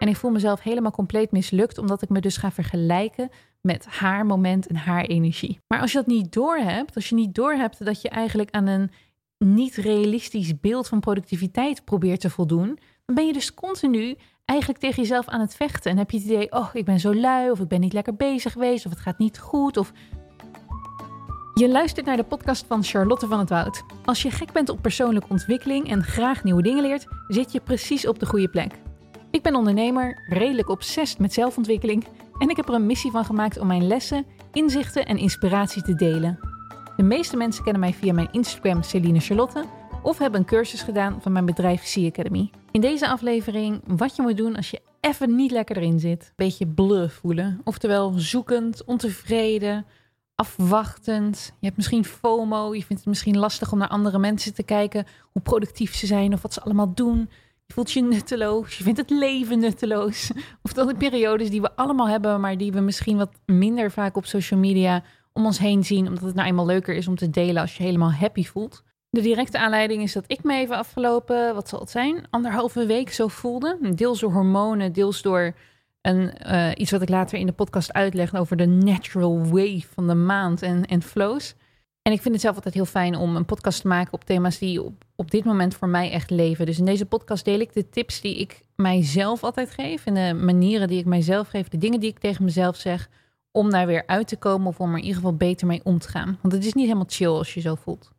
En ik voel mezelf helemaal compleet mislukt, omdat ik me dus ga vergelijken met haar moment en haar energie. Maar als je dat niet doorhebt, als je niet doorhebt dat je eigenlijk aan een niet realistisch beeld van productiviteit probeert te voldoen, dan ben je dus continu eigenlijk tegen jezelf aan het vechten. En heb je het idee, oh, ik ben zo lui, of ik ben niet lekker bezig geweest, of het gaat niet goed, of... Je luistert naar de podcast van Charlotte van het Woud. Als je gek bent op persoonlijke ontwikkeling en graag nieuwe dingen leert, zit je precies op de goede plek. Ik ben ondernemer, redelijk obsessief met zelfontwikkeling en ik heb er een missie van gemaakt om mijn lessen, inzichten en inspiratie te delen. De meeste mensen kennen mij via mijn Instagram Celine Charlotte of hebben een cursus gedaan van mijn bedrijf Sea Academy. In deze aflevering wat je moet doen als je even niet lekker erin zit. Beetje bluff voelen. Oftewel zoekend, ontevreden, afwachtend. Je hebt misschien FOMO. Je vindt het misschien lastig om naar andere mensen te kijken. Hoe productief ze zijn of wat ze allemaal doen. Voelt je nutteloos. Je vindt het leven nutteloos. Of dat de periodes die we allemaal hebben, maar die we misschien wat minder vaak op social media om ons heen zien. Omdat het nou eenmaal leuker is om te delen als je helemaal happy voelt. De directe aanleiding is dat ik me even afgelopen, wat zal het zijn, anderhalve week zo voelde. Deels door hormonen, deels door een, uh, iets wat ik later in de podcast uitleg over de natural wave van de maand en, en flows. En ik vind het zelf altijd heel fijn om een podcast te maken op thema's die op, op dit moment voor mij echt leven. Dus in deze podcast deel ik de tips die ik mijzelf altijd geef. En de manieren die ik mijzelf geef. De dingen die ik tegen mezelf zeg. Om daar weer uit te komen of om er in ieder geval beter mee om te gaan. Want het is niet helemaal chill als je zo voelt.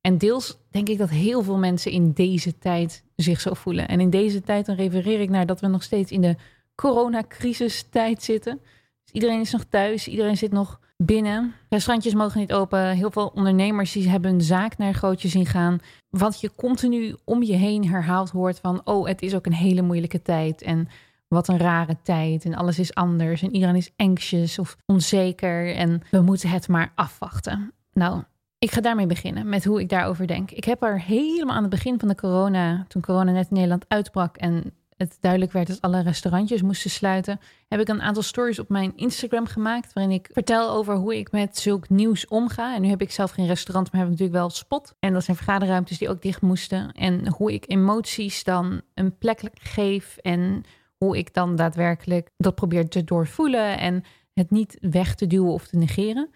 En deels denk ik dat heel veel mensen in deze tijd zich zo voelen. En in deze tijd dan refereer ik naar dat we nog steeds in de coronacrisistijd zitten. Dus iedereen is nog thuis, iedereen zit nog binnen. Restaurantjes mogen niet open. Heel veel ondernemers die hebben een zaak naar grootje zien gaan. Wat je continu om je heen herhaald hoort van... oh, het is ook een hele moeilijke tijd en wat een rare tijd en alles is anders... en iedereen is anxious of onzeker en we moeten het maar afwachten. Nou, ik ga daarmee beginnen met hoe ik daarover denk. Ik heb er helemaal aan het begin van de corona, toen corona net in Nederland uitbrak en het duidelijk werd dat alle restaurantjes moesten sluiten, heb ik een aantal stories op mijn Instagram gemaakt. Waarin ik vertel over hoe ik met zulk nieuws omga. En nu heb ik zelf geen restaurant, maar heb ik natuurlijk wel spot. En dat zijn vergaderruimtes die ook dicht moesten. En hoe ik emoties dan een plek geef. En hoe ik dan daadwerkelijk dat probeer te doorvoelen. En het niet weg te duwen of te negeren.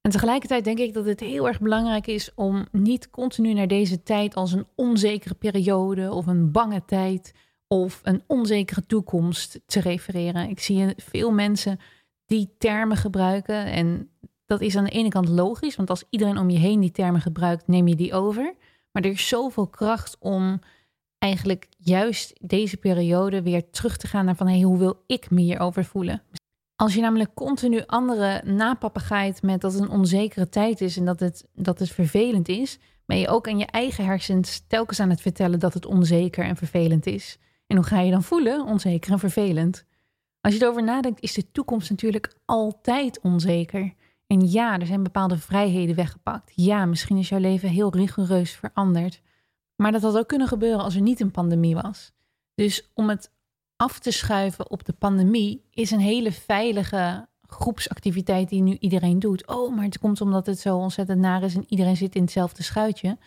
En tegelijkertijd denk ik dat het heel erg belangrijk is om niet continu naar deze tijd als een onzekere periode of een bange tijd of een onzekere toekomst te refereren. Ik zie veel mensen die termen gebruiken en dat is aan de ene kant logisch, want als iedereen om je heen die termen gebruikt, neem je die over. Maar er is zoveel kracht om eigenlijk juist deze periode weer terug te gaan naar van hey, hoe wil ik me hierover voelen? Als je namelijk continu anderen napapagaait met dat het een onzekere tijd is en dat het, dat het vervelend is, ben je ook aan je eigen hersens telkens aan het vertellen dat het onzeker en vervelend is. En hoe ga je dan voelen? Onzeker en vervelend. Als je erover nadenkt, is de toekomst natuurlijk altijd onzeker. En ja, er zijn bepaalde vrijheden weggepakt. Ja, misschien is jouw leven heel rigoureus veranderd. Maar dat had ook kunnen gebeuren als er niet een pandemie was. Dus om het af te schuiven op de pandemie is een hele veilige groepsactiviteit die nu iedereen doet. Oh, maar het komt omdat het zo ontzettend naar is en iedereen zit in hetzelfde schuitje.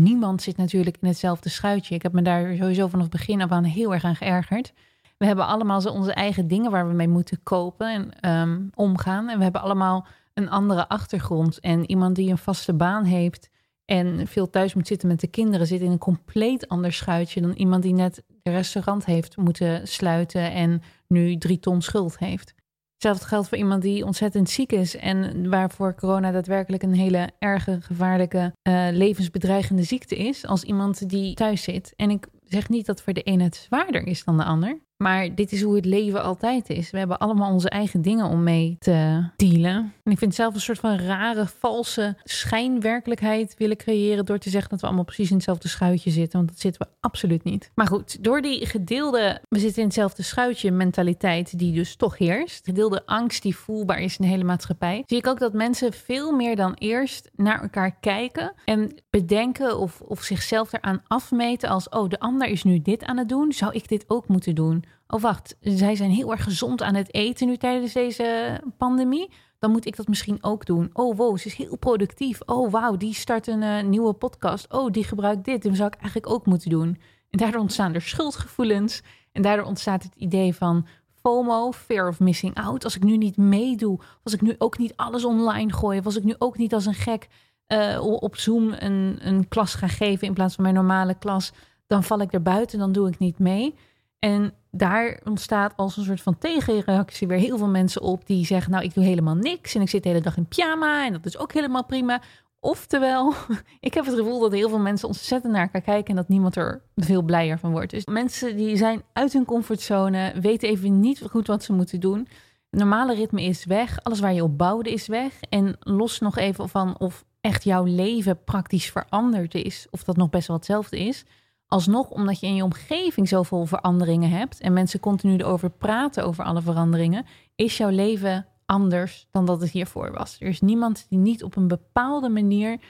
Niemand zit natuurlijk in hetzelfde schuitje. Ik heb me daar sowieso vanaf begin af aan heel erg aan geërgerd. We hebben allemaal zo onze eigen dingen waar we mee moeten kopen en ehm, omgaan. En we hebben allemaal een andere achtergrond. En iemand die een vaste baan heeft en veel thuis moet zitten met de kinderen, zit in een compleet ander schuitje dan iemand die net de restaurant heeft moeten sluiten en nu drie ton schuld heeft. Hetzelfde geldt voor iemand die ontzettend ziek is en waarvoor corona daadwerkelijk een hele erge, gevaarlijke, uh, levensbedreigende ziekte is, als iemand die thuis zit. En ik zeg niet dat voor de een het zwaarder is dan de ander. Maar dit is hoe het leven altijd is. We hebben allemaal onze eigen dingen om mee te dealen. En ik vind zelf een soort van rare, valse schijnwerkelijkheid willen creëren door te zeggen dat we allemaal precies in hetzelfde schuitje zitten. Want dat zitten we absoluut niet. Maar goed, door die gedeelde, we zitten in hetzelfde schuitje mentaliteit die dus toch heerst. Gedeelde angst die voelbaar is in de hele maatschappij. Zie ik ook dat mensen veel meer dan eerst naar elkaar kijken en bedenken of, of zichzelf eraan afmeten als, oh, de ander is nu dit aan het doen. Zou ik dit ook moeten doen? Oh wacht, zij zijn heel erg gezond aan het eten nu tijdens deze pandemie. Dan moet ik dat misschien ook doen. Oh wow, ze is heel productief. Oh wauw, die start een uh, nieuwe podcast. Oh, die gebruikt dit. Dat zou ik eigenlijk ook moeten doen. En daardoor ontstaan er schuldgevoelens. En daardoor ontstaat het idee van FOMO, fear of missing out. Als ik nu niet meedoe, als ik nu ook niet alles online gooi, als ik nu ook niet als een gek uh, op Zoom een, een klas ga geven in plaats van mijn normale klas, dan val ik er buiten, dan doe ik niet mee. En daar ontstaat als een soort van tegenreactie weer heel veel mensen op die zeggen: Nou, ik doe helemaal niks en ik zit de hele dag in pyjama en dat is ook helemaal prima. Oftewel, ik heb het gevoel dat heel veel mensen ontzettend naar elkaar kijken en dat niemand er veel blijer van wordt. Dus mensen die zijn uit hun comfortzone, weten even niet goed wat ze moeten doen. Het normale ritme is weg, alles waar je op bouwde is weg. En los nog even van of echt jouw leven praktisch veranderd is, of dat nog best wel hetzelfde is. Alsnog, omdat je in je omgeving zoveel veranderingen hebt en mensen continu erover praten over alle veranderingen, is jouw leven anders dan dat het hiervoor was. Er is niemand die niet op een bepaalde manier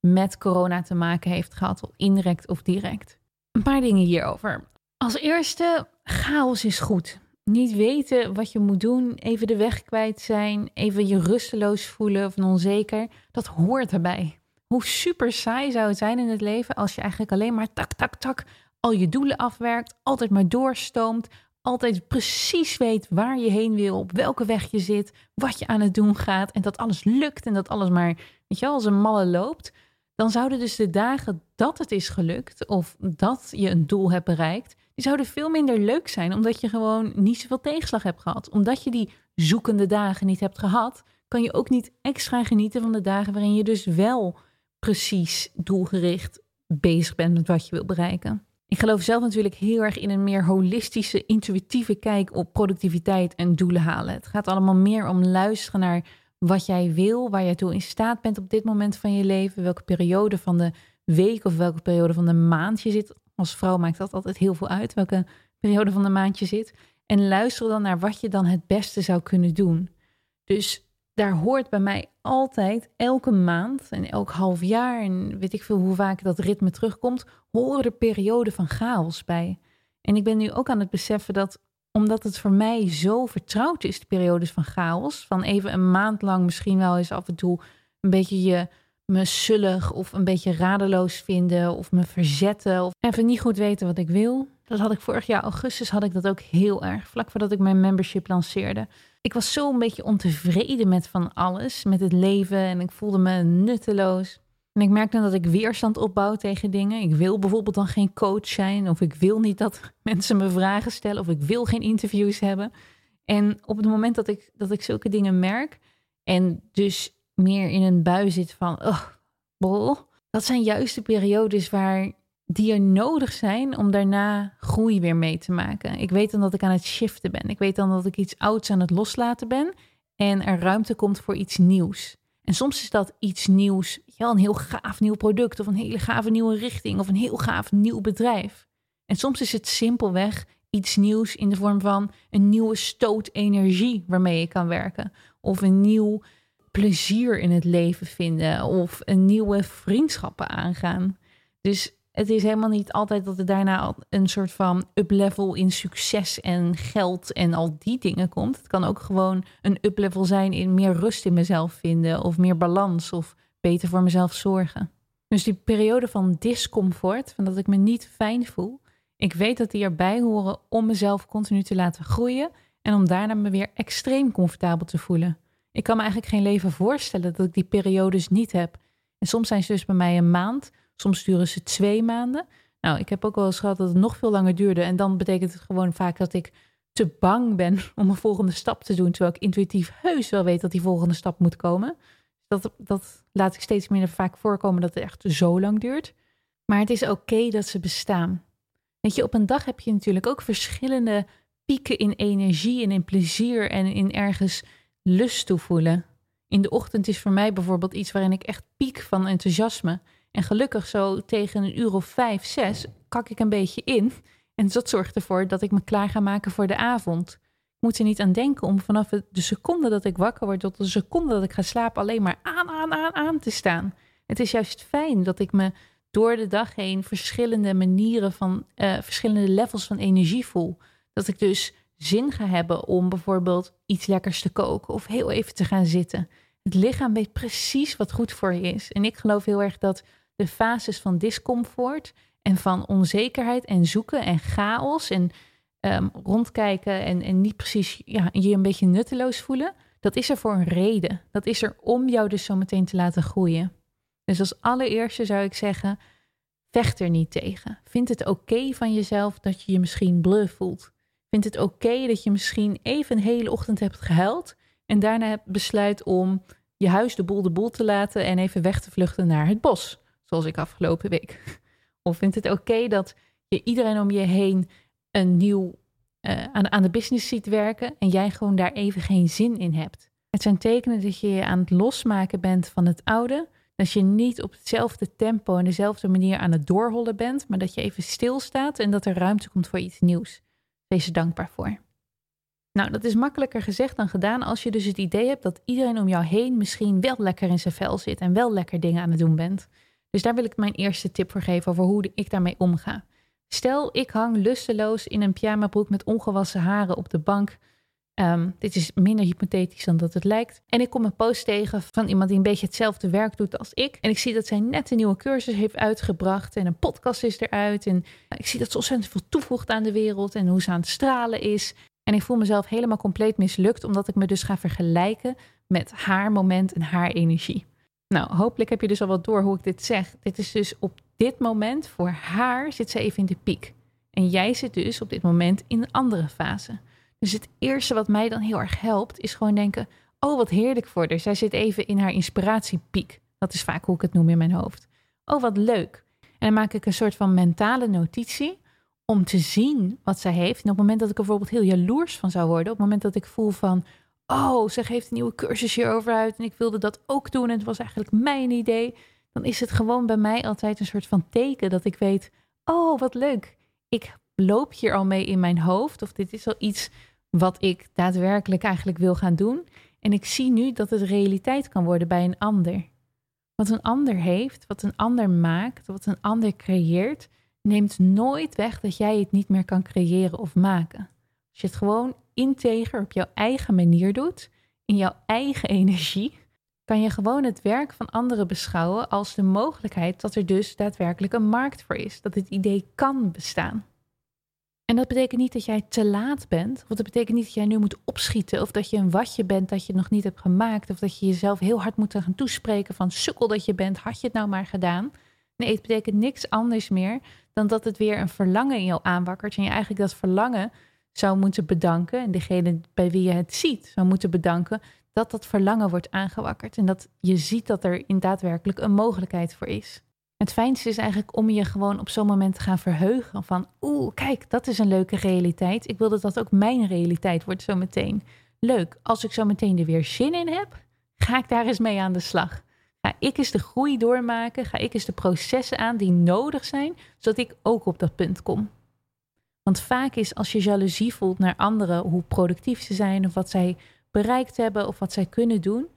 met corona te maken heeft gehad, indirect of direct. Een paar dingen hierover. Als eerste, chaos is goed. Niet weten wat je moet doen, even de weg kwijt zijn, even je rusteloos voelen of onzeker, dat hoort erbij. Hoe super saai zou het zijn in het leven als je eigenlijk alleen maar tak, tak, tak al je doelen afwerkt, altijd maar doorstoomt, altijd precies weet waar je heen wil, op welke weg je zit, wat je aan het doen gaat en dat alles lukt en dat alles maar, weet je wel, als een malle loopt, dan zouden dus de dagen dat het is gelukt of dat je een doel hebt bereikt, die zouden veel minder leuk zijn omdat je gewoon niet zoveel tegenslag hebt gehad. Omdat je die zoekende dagen niet hebt gehad, kan je ook niet extra genieten van de dagen waarin je dus wel precies doelgericht bezig bent met wat je wil bereiken. Ik geloof zelf natuurlijk heel erg in een meer holistische, intuïtieve kijk op productiviteit en doelen halen. Het gaat allemaal meer om luisteren naar wat jij wil, waar jij toe in staat bent op dit moment van je leven, welke periode van de week of welke periode van de maand je zit. Als vrouw maakt dat altijd heel veel uit, welke periode van de maand je zit. En luister dan naar wat je dan het beste zou kunnen doen. Dus daar hoort bij mij altijd elke maand en elk half jaar en weet ik veel hoe vaak dat ritme terugkomt, horen er perioden van chaos bij. En ik ben nu ook aan het beseffen dat omdat het voor mij zo vertrouwd is, de periodes van chaos, van even een maand lang misschien wel eens af en toe een beetje je me zullig of een beetje radeloos vinden of me verzetten of even niet goed weten wat ik wil. Dat had ik vorig jaar augustus had ik dat ook heel erg, vlak voordat ik mijn membership lanceerde. Ik was zo een beetje ontevreden met van alles, met het leven en ik voelde me nutteloos. En ik merkte dat ik weerstand opbouw tegen dingen. Ik wil bijvoorbeeld dan geen coach zijn of ik wil niet dat mensen me vragen stellen of ik wil geen interviews hebben. En op het moment dat ik, dat ik zulke dingen merk en dus meer in een bui zit van, oh, bol, dat zijn juist de periodes waar die er nodig zijn om daarna groei weer mee te maken. Ik weet dan dat ik aan het shiften ben. Ik weet dan dat ik iets ouds aan het loslaten ben en er ruimte komt voor iets nieuws. En soms is dat iets nieuws, ja, een heel gaaf nieuw product of een hele gave nieuwe richting of een heel gaaf nieuw bedrijf. En soms is het simpelweg iets nieuws in de vorm van een nieuwe stoot energie waarmee je kan werken. Of een nieuw plezier in het leven vinden of een nieuwe vriendschappen aangaan. Dus het is helemaal niet altijd dat er daarna een soort van uplevel in succes en geld en al die dingen komt. Het kan ook gewoon een uplevel zijn in meer rust in mezelf vinden of meer balans of beter voor mezelf zorgen. Dus die periode van discomfort, van dat ik me niet fijn voel, ik weet dat die erbij horen om mezelf continu te laten groeien en om daarna me weer extreem comfortabel te voelen. Ik kan me eigenlijk geen leven voorstellen dat ik die periodes niet heb. En soms zijn ze dus bij mij een maand, Soms duren ze twee maanden. Nou, ik heb ook wel eens gehad dat het nog veel langer duurde. En dan betekent het gewoon vaak dat ik te bang ben om een volgende stap te doen. Terwijl ik intuïtief heus wel weet dat die volgende stap moet komen. Dat, dat laat ik steeds minder vaak voorkomen dat het echt zo lang duurt. Maar het is oké dat ze bestaan. Weet je, op een dag heb je natuurlijk ook verschillende pieken in energie en in plezier en in ergens lust toevoelen. In de ochtend is voor mij bijvoorbeeld iets waarin ik echt piek van enthousiasme. En gelukkig zo tegen een uur of vijf, zes kak ik een beetje in. En dat zorgt ervoor dat ik me klaar ga maken voor de avond. Ik moet er niet aan denken om vanaf de seconde dat ik wakker word tot de seconde dat ik ga slapen alleen maar aan, aan, aan, aan te staan. Het is juist fijn dat ik me door de dag heen verschillende manieren van, uh, verschillende levels van energie voel. Dat ik dus zin ga hebben om bijvoorbeeld iets lekkers te koken of heel even te gaan zitten. Het lichaam weet precies wat goed voor je is. En ik geloof heel erg dat de fases van discomfort en van onzekerheid en zoeken en chaos en ehm, rondkijken en, en niet precies ja, je een beetje nutteloos voelen, dat is er voor een reden. Dat is er om jou dus zo meteen te laten groeien. Dus als allereerste zou ik zeggen, vecht er niet tegen. Vind het oké van jezelf dat je je misschien bleu voelt. Vind het oké dat je misschien even een hele ochtend hebt gehuild en daarna besluit om je huis de boel de boel te laten en even weg te vluchten naar het bos, zoals ik afgelopen week. Of vindt het oké dat je iedereen om je heen een nieuw uh, aan, aan de business ziet werken en jij gewoon daar even geen zin in hebt? Het zijn tekenen dat je je aan het losmaken bent van het oude, dat je niet op hetzelfde tempo en dezelfde manier aan het doorhollen bent, maar dat je even stilstaat en dat er ruimte komt voor iets nieuws. Wees er dankbaar voor. Nou, dat is makkelijker gezegd dan gedaan als je dus het idee hebt dat iedereen om jou heen misschien wel lekker in zijn vel zit en wel lekker dingen aan het doen bent. Dus daar wil ik mijn eerste tip voor geven over hoe ik daarmee omga. Stel, ik hang lusteloos in een pyjamabroek met ongewassen haren op de bank. Ehm, dit is minder hypothetisch dan dat het lijkt. En ik kom een post tegen van iemand die een beetje hetzelfde werk doet als ik. En ik zie dat zij net een nieuwe cursus heeft uitgebracht. En een podcast is eruit. En ik zie dat ze ontzettend veel toevoegt aan de wereld. En hoe ze aan het stralen is. En ik voel mezelf helemaal compleet mislukt, omdat ik me dus ga vergelijken met haar moment en haar energie. Nou, hopelijk heb je dus al wat door hoe ik dit zeg. Dit is dus op dit moment voor haar zit ze even in de piek. En jij zit dus op dit moment in een andere fase. Dus het eerste wat mij dan heel erg helpt, is gewoon denken: Oh, wat heerlijk voor haar. Zij zit even in haar inspiratiepiek. Dat is vaak hoe ik het noem in mijn hoofd. Oh, wat leuk. En dan maak ik een soort van mentale notitie om te zien wat zij heeft. En op het moment dat ik er bijvoorbeeld heel jaloers van zou worden, op het moment dat ik voel van, oh, ze geeft een nieuwe cursus hierover uit en ik wilde dat ook doen en het was eigenlijk mijn idee, dan is het gewoon bij mij altijd een soort van teken dat ik weet, oh, wat leuk. Ik loop hier al mee in mijn hoofd of dit is al iets wat ik daadwerkelijk eigenlijk wil gaan doen. En ik zie nu dat het realiteit kan worden bij een ander. Wat een ander heeft, wat een ander maakt, wat een ander creëert, neemt nooit weg dat jij het niet meer kan creëren of maken. Als je het gewoon integer op jouw eigen manier doet, in jouw eigen energie, kan je gewoon het werk van anderen beschouwen als de mogelijkheid dat er dus daadwerkelijk een markt voor is, dat het idee kan bestaan. En dat betekent niet dat jij te laat bent, of dat betekent niet dat jij nu moet opschieten, of dat je een watje bent dat je nog niet hebt gemaakt, of dat je jezelf heel hard moet gaan toespreken van sukkel dat je bent, had je het nou maar gedaan. Nee, het betekent niks anders meer dan dat het weer een verlangen in jou aanwakkert. En je eigenlijk dat verlangen zou moeten bedanken. En degene bij wie je het ziet zou moeten bedanken. Dat dat verlangen wordt aangewakkerd. En dat je ziet dat er in daadwerkelijk een mogelijkheid voor is. Het fijnste is eigenlijk om je gewoon op zo'n moment te gaan verheugen. Van oeh, kijk, dat is een leuke realiteit. Ik wil dat dat ook mijn realiteit wordt zo meteen. Leuk, als ik zo meteen er weer zin in heb, ga ik daar eens mee aan de slag. Ga ik eens de groei doormaken? Ga ik eens de processen aan die nodig zijn, zodat ik ook op dat punt kom? Want vaak is als je jaloezie voelt naar anderen, hoe productief ze zijn of wat zij bereikt hebben of wat zij kunnen doen,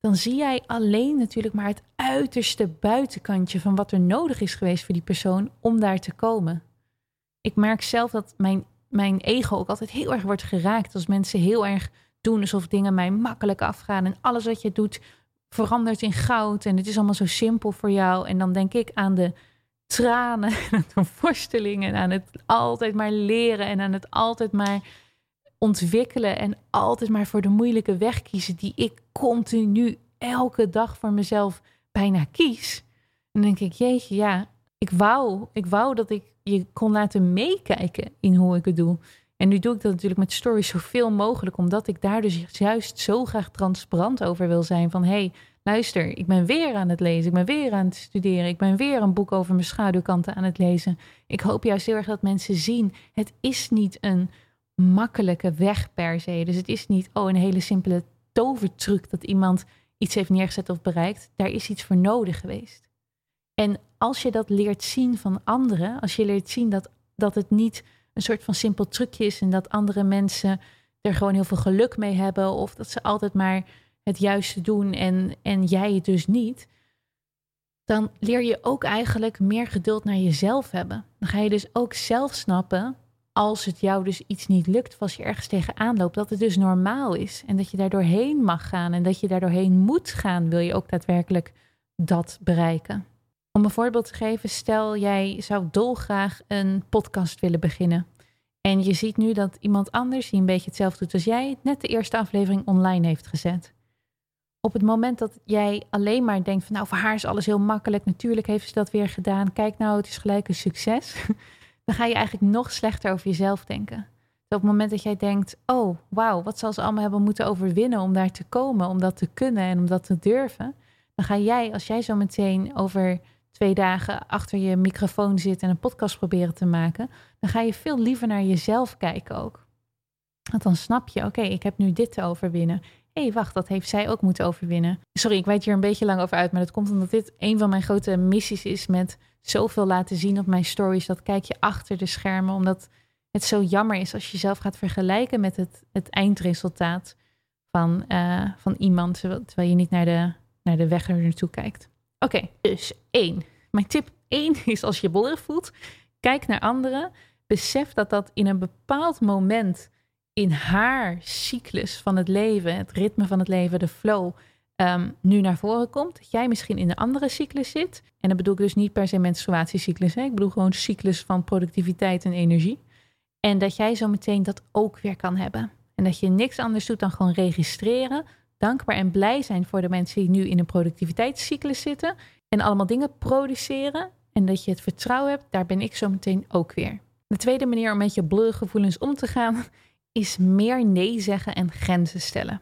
dan zie jij alleen natuurlijk maar het uiterste buitenkantje van wat er nodig is geweest voor die persoon om daar te komen. Ik merk zelf dat mijn, mijn ego ook altijd heel erg wordt geraakt als mensen heel erg doen alsof dingen mij makkelijk afgaan en alles wat je doet verandert in goud en het is allemaal zo simpel voor jou. En dan denk ik aan de tranen en de worstelingen en aan het altijd maar leren en aan het altijd maar ontwikkelen en altijd maar voor de moeilijke weg kiezen die ik continu elke dag voor mezelf bijna kies. En dan denk ik, jeetje, ja, ik wou, ik wou dat ik je kon laten meekijken in hoe ik het doe. En nu doe ik dat natuurlijk met stories zoveel mogelijk, omdat ik daar dus juist zo graag transparant over wil zijn. Van hey, luister, ik ben weer aan het lezen, ik ben weer aan het studeren, ik ben weer een boek over mijn schaduwkanten aan het lezen. Ik hoop juist heel erg dat mensen zien, het is niet een makkelijke weg per se. Dus het is niet, oh, een hele simpele tovertruc dat iemand iets heeft neergezet of bereikt. Daar is iets voor nodig geweest. En als je dat leert zien van anderen, als je leert zien dat, dat het niet een soort van simpel trucje is en dat andere mensen er gewoon heel veel geluk mee hebben of dat ze altijd maar het juiste doen en, en jij het dus niet, dan leer je ook eigenlijk meer geduld naar jezelf hebben. Dan ga je dus ook zelf snappen als het jou dus iets niet lukt, of als je ergens tegenaan loopt, dat het dus normaal is en dat je daar doorheen mag gaan en dat je daar doorheen moet gaan, wil je ook daadwerkelijk dat bereiken. Om een voorbeeld te geven, stel jij zou dolgraag een podcast willen beginnen. En je ziet nu dat iemand anders, die een beetje hetzelfde doet als jij, net de eerste aflevering online heeft gezet. Op het moment dat jij alleen maar denkt van nou, voor haar is alles heel makkelijk, natuurlijk heeft ze dat weer gedaan, kijk nou, het is gelijk een succes, dan ga je eigenlijk nog slechter over jezelf denken. op het moment dat jij denkt, oh wauw, wat zal ze allemaal hebben moeten overwinnen om daar te komen, om dat te kunnen en om dat te durven, dan ga jij, als jij zo meteen over twee dagen achter je microfoon zit en een podcast proberen te maken, dan ga je veel liever naar jezelf kijken ook. Want dan snap je, oké, ik heb nu dit te overwinnen. Hé, hey, wacht, dat heeft zij ook moeten overwinnen. Sorry, ik weet hier een beetje lang over uit, maar dat komt omdat dit een van mijn grote missies is met zoveel laten zien op mijn stories. Dat kijk je achter de schermen, omdat het zo jammer is als je jezelf gaat vergelijken met het, het eindresultaat van, uh, van iemand, terwijl je niet naar de, naar de weg er naartoe kijkt. Oké, dus één. Mijn tip één is als je bollerig voelt, kijk naar anderen. Besef dat dat in een bepaald moment in haar cyclus van het leven, het ritme van het leven, de flow, ehm, nu naar voren komt. Dat jij misschien in een andere cyclus zit. En dan bedoel ik dus niet per se menstruatiecyclus. Hè? Ik bedoel gewoon cyclus van productiviteit en energie. En dat jij zo meteen dat ook weer kan hebben. En dat je niks anders doet dan gewoon registreren dankbaar en blij zijn voor de mensen die nu in een productiviteitscyclus zitten en allemaal dingen produceren en dat je het vertrouwen hebt, daar ben ik zo meteen ook weer. De tweede manier om met je gevoelens om te gaan is meer nee zeggen en grenzen stellen.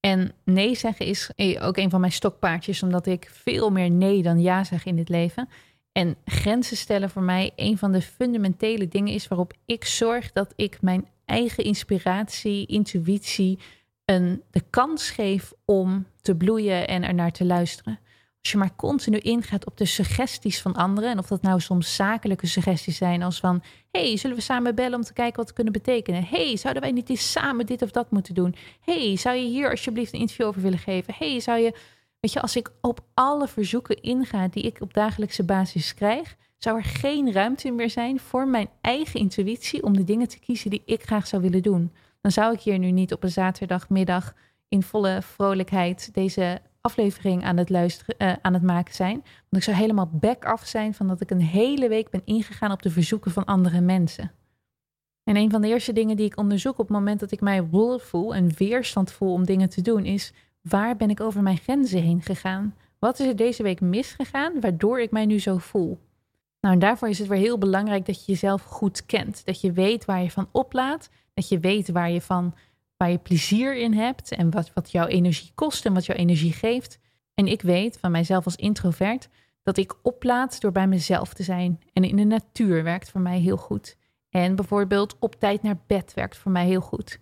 En nee zeggen is eh, ook een van mijn stokpaardjes, omdat ik veel meer nee dan ja zeg in dit leven. En grenzen stellen voor mij een van de fundamentele dingen is waarop ik zorg dat ik mijn eigen inspiratie, intuïtie, een, de kans geef om te bloeien en er naar te luisteren. Als je maar continu ingaat op de suggesties van anderen, en of dat nou soms zakelijke suggesties zijn, als van: hey, zullen we samen bellen om te kijken wat het kunnen betekenen? hey, zouden wij niet eens samen dit of dat moeten doen? hey, zou je hier alsjeblieft een interview over willen geven? hey, zou je. Weet je, als ik op alle verzoeken inga die ik op dagelijkse basis krijg, zou er geen ruimte meer zijn voor mijn eigen intuïtie om de dingen te kiezen die ik graag zou willen doen dan zou ik hier nu niet op een zaterdagmiddag in volle vrolijkheid deze aflevering aan het, luisteren, uh, aan het maken zijn. Want ik zou helemaal back af zijn van dat ik een hele week ben ingegaan op de verzoeken van andere mensen. En een van de eerste dingen die ik onderzoek op het moment dat ik mij wolf voel en weerstand voel om dingen te doen, is waar ben ik over mijn grenzen heen gegaan? Wat is er deze week misgegaan waardoor ik mij nu zo voel? Nou, en daarvoor is het weer heel belangrijk dat je jezelf goed kent. Dat je weet waar je van oplaat dat je weet waar je van waar je plezier in hebt en wat, wat jouw energie kost en wat jouw energie geeft. En ik weet van mijzelf als introvert dat ik oplaad door bij mezelf te zijn. En in de natuur werkt voor mij heel goed. En bijvoorbeeld op tijd naar bed werkt voor mij heel goed.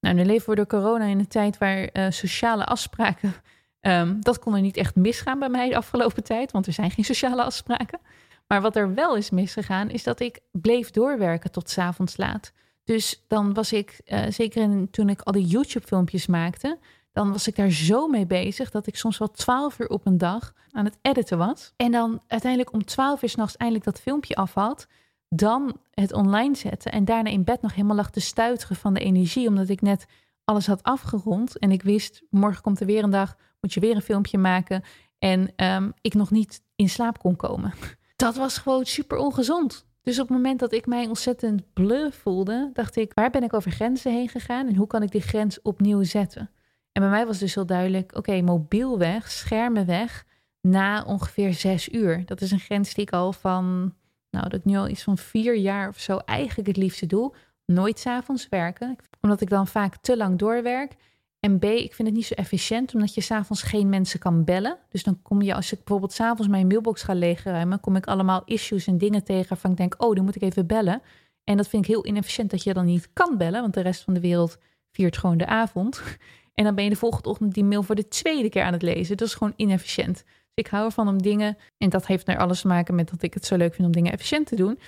Nou, nu leven we door corona in een tijd waar uh, sociale afspraken. Um, dat kon er niet echt misgaan bij mij de afgelopen tijd, want er zijn geen sociale afspraken. Maar wat er wel is misgegaan, is dat ik bleef doorwerken tot s avonds laat. Dus dan was ik, uh, zeker toen ik al die YouTube-filmpjes maakte, dan was ik daar zo mee bezig dat ik soms wel twaalf uur op een dag aan het editen was. En dan uiteindelijk om twaalf uur s'nachts eindelijk dat filmpje af had. Dan het online zetten en daarna in bed nog helemaal lag te stuiteren van de energie. Omdat ik net alles had afgerond en ik wist, morgen komt er weer een dag, moet je weer een filmpje maken. En um, ik nog niet in slaap kon komen. Dat was gewoon super ongezond. Dus op het moment dat ik mij ontzettend bleu voelde, dacht ik, waar ben ik over grenzen heen gegaan en hoe kan ik die grens opnieuw zetten? En bij mij was dus heel duidelijk, oké, mobiel weg, schermen weg, na ongeveer zes uur. Dat is een grens die ik al van, nou, dat ik nu al iets van vier jaar of zo eigenlijk het liefste doe. Nooit s'avonds werken, omdat ik dan vaak te lang doorwerk. En B, ik vind het niet zo efficiënt, omdat je s'avonds geen mensen kan bellen. Dus dan kom je, als ik bijvoorbeeld s'avonds mijn mailbox ga leegruimen, kom ik allemaal issues en dingen tegen waarvan ik denk, oh, dan moet ik even bellen. En dat vind ik heel inefficiënt dat je dan niet kan bellen, want de rest van de wereld viert gewoon de avond. En dan ben je de volgende ochtend die mail voor de tweede keer aan het lezen. Dat is gewoon inefficiënt. Dus ik hou ervan om dingen, en dat heeft naar alles te maken met dat ik het zo leuk vind om dingen efficiënt te doen.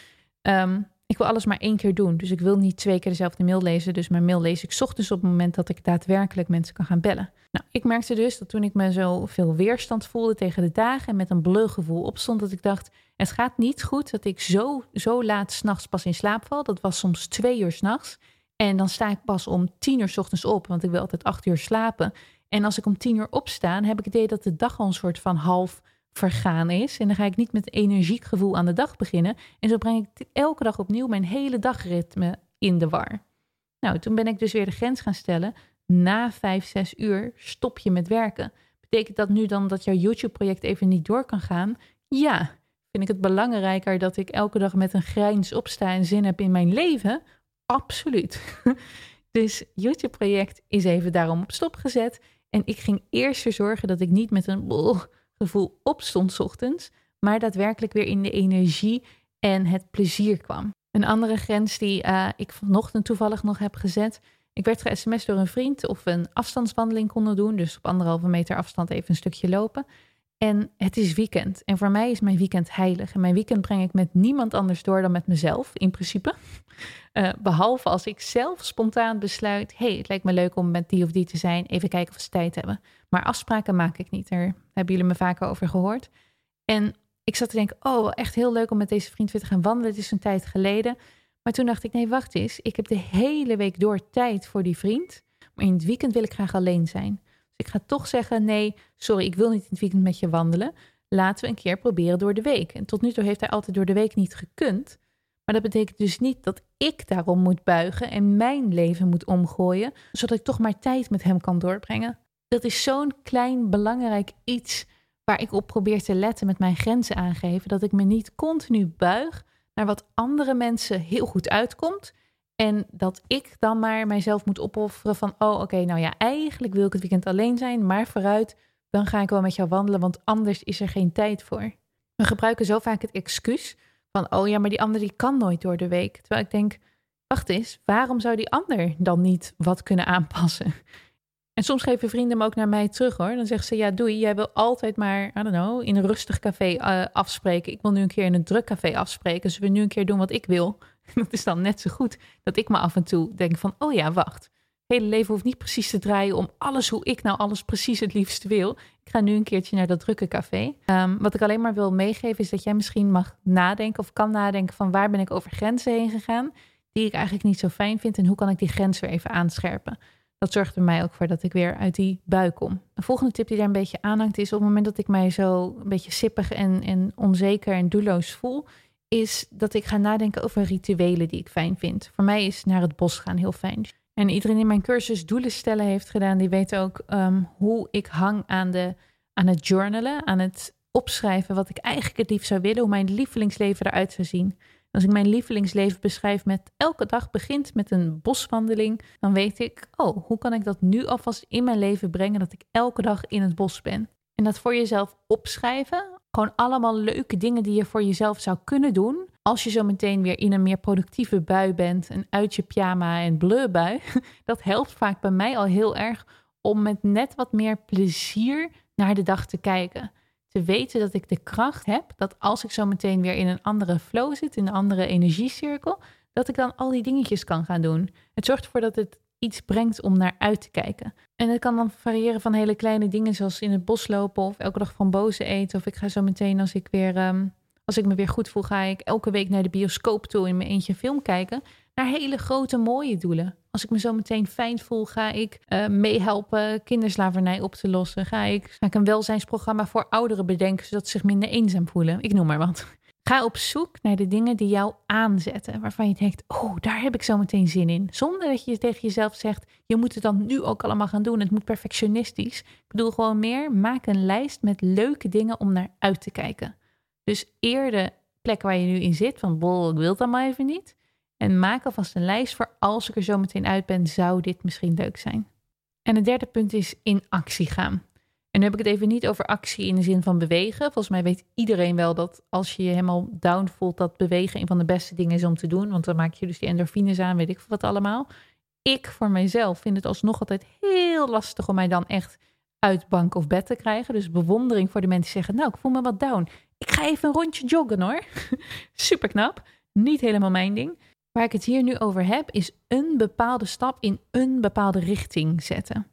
Um, ik wil alles maar één keer doen. Dus ik wil niet twee keer dezelfde mail lezen. Dus mijn mail lees ik ochtends op het moment dat ik daadwerkelijk mensen kan gaan bellen. Nou, ik merkte dus dat toen ik me zo veel weerstand voelde tegen de dagen en met een bleu opstond, dat ik dacht, het gaat niet goed dat ik zo, zo laat s'nachts pas in slaap val. Dat was soms twee uur s'nachts. En dan sta ik pas om tien uur s ochtends op, want ik wil altijd acht uur slapen. En als ik om tien uur opsta, heb ik het idee dat de dag al een soort van half vergaan is. En dan ga ik niet met energiek gevoel aan de dag beginnen. En zo breng ik elke dag opnieuw mijn hele dagritme in de war. Nou, toen ben ik dus weer de grens gaan stellen. Na vijf, zes uur stop je met werken. Betekent dat nu dan dat jouw YouTube-project even niet door kan gaan? Ja. Vind ik het belangrijker dat ik elke dag met een grijns opsta en zin heb in mijn leven? Absoluut. Dus YouTube-project is even daarom op stop gezet. En ik ging eerst zorgen dat ik niet met een gevoel opstond ochtends, maar daadwerkelijk weer in de energie en het plezier kwam. Een andere grens die uh, ik vanochtend toevallig nog heb gezet. Ik werd ge-sms door een vriend of we een afstandswandeling konden doen. Dus op anderhalve meter afstand even een stukje lopen. En het is weekend. En voor mij is mijn weekend heilig. En mijn weekend breng ik met niemand anders door dan met mezelf, in principe. Uh, behalve als ik zelf spontaan besluit: hey, het lijkt me leuk om met die of die te zijn. Even kijken of ze tijd hebben. Maar afspraken maak ik niet. Daar hebben jullie me vaker over gehoord. En ik zat te denken: oh, echt heel leuk om met deze vriend weer te gaan wandelen. Het is een tijd geleden. Maar toen dacht ik: nee, wacht eens. Ik heb de hele week door tijd voor die vriend. Maar in het weekend wil ik graag alleen zijn. Ik ga toch zeggen: nee, sorry, ik wil niet in het weekend met je wandelen. Laten we een keer proberen door de week. En tot nu toe heeft hij altijd door de week niet gekund. Maar dat betekent dus niet dat ik daarom moet buigen en mijn leven moet omgooien, zodat ik toch maar tijd met hem kan doorbrengen. Dat is zo'n klein belangrijk iets waar ik op probeer te letten met mijn grenzen aangeven. Dat ik me niet continu buig naar wat andere mensen heel goed uitkomt. En dat ik dan maar mijzelf moet opofferen van, oh oké, nou ja, eigenlijk wil ik het weekend alleen zijn, maar vooruit, dan ga ik wel met jou wandelen, want anders is er geen tijd voor. We gebruiken zo vaak het excuus van, oh ja, maar die ander die kan nooit door de week. Terwijl ik denk, wacht eens, waarom zou die ander dan niet wat kunnen aanpassen? En soms geven vrienden hem ook naar mij terug hoor. Dan zeggen ze, ja doei, jij wil altijd maar, I don't know, in een rustig café uh, afspreken. Ik wil nu een keer in een druk café afspreken. Zullen we nu een keer doen wat ik wil? dat is dan net zo goed dat ik me af en toe denk van, oh ja, wacht hele leven hoeft niet precies te draaien om alles hoe ik nou alles precies het liefst wil. Ik ga nu een keertje naar dat drukke café. Um, wat ik alleen maar wil meegeven is dat jij misschien mag nadenken of kan nadenken van waar ben ik over grenzen heen gegaan die ik eigenlijk niet zo fijn vind en hoe kan ik die grens weer even aanscherpen. Dat zorgt er mij ook voor dat ik weer uit die bui kom. Een volgende tip die daar een beetje aanhangt is op het moment dat ik mij zo een beetje sippig en, en onzeker en doelloos voel, is dat ik ga nadenken over rituelen die ik fijn vind. Voor mij is naar het bos gaan heel fijn. En iedereen in mijn cursus doelen stellen heeft gedaan, die weet ook um, hoe ik hang aan, de, aan het journalen, aan het opschrijven wat ik eigenlijk het liefst zou willen, hoe mijn lievelingsleven eruit zou zien. Als ik mijn lievelingsleven beschrijf met elke dag begint met een boswandeling, dan weet ik, oh, hoe kan ik dat nu alvast in mijn leven brengen dat ik elke dag in het bos ben? En dat voor jezelf opschrijven, gewoon allemaal leuke dingen die je voor jezelf zou kunnen doen, als je zo meteen weer in een meer productieve bui bent, een uit je pyjama en bleu bui, dat helpt vaak bij mij al heel erg om met net wat meer plezier naar de dag te kijken. Te weten dat ik de kracht heb dat als ik zo meteen weer in een andere flow zit, in een andere energiecirkel, dat ik dan al die dingetjes kan gaan doen. Het zorgt ervoor dat het iets brengt om naar uit te kijken. En het kan dan variëren van hele kleine dingen zoals in het bos lopen of elke dag van boze eten. Of ik ga zo meteen als ik weer ehm, als ik me weer goed voel, ga ik elke week naar de bioscoop toe in mijn eentje film kijken. Naar hele grote, mooie doelen. Als ik me zo meteen fijn voel, ga ik uh, meehelpen kinderslavernij op te lossen. Ga ik, ga ik een welzijnsprogramma voor ouderen bedenken, zodat ze zich minder eenzaam voelen. Ik noem maar wat. Ga op zoek naar de dingen die jou aanzetten, waarvan je denkt, oh, daar heb ik zo meteen zin in. Zonder dat je tegen jezelf zegt, je moet het dan nu ook allemaal gaan doen. Het moet perfectionistisch. Ik bedoel gewoon meer, maak een lijst met leuke dingen om naar uit te kijken. Dus eer de plek waar je nu in zit, van bol, ik wil het maar even niet. En maak alvast een lijst voor als ik er zo meteen uit ben, zou dit misschien leuk zijn. En het derde punt is in actie gaan. En nu heb ik het even niet over actie in de zin van bewegen. Volgens mij weet iedereen wel dat als je je helemaal down voelt, dat bewegen een van de beste dingen is om te doen. Want dan maak je dus die endorfines aan, weet ik wat allemaal. Ik voor mijzelf vind het alsnog altijd heel lastig om mij dan echt uit bank of bed te krijgen. Dus bewondering voor de mensen die zeggen, nou, ik voel me wat down. Ik ga even een rondje joggen hoor. Super knap. Niet helemaal mijn ding. Waar ik het hier nu over heb, is een bepaalde stap in een bepaalde richting zetten.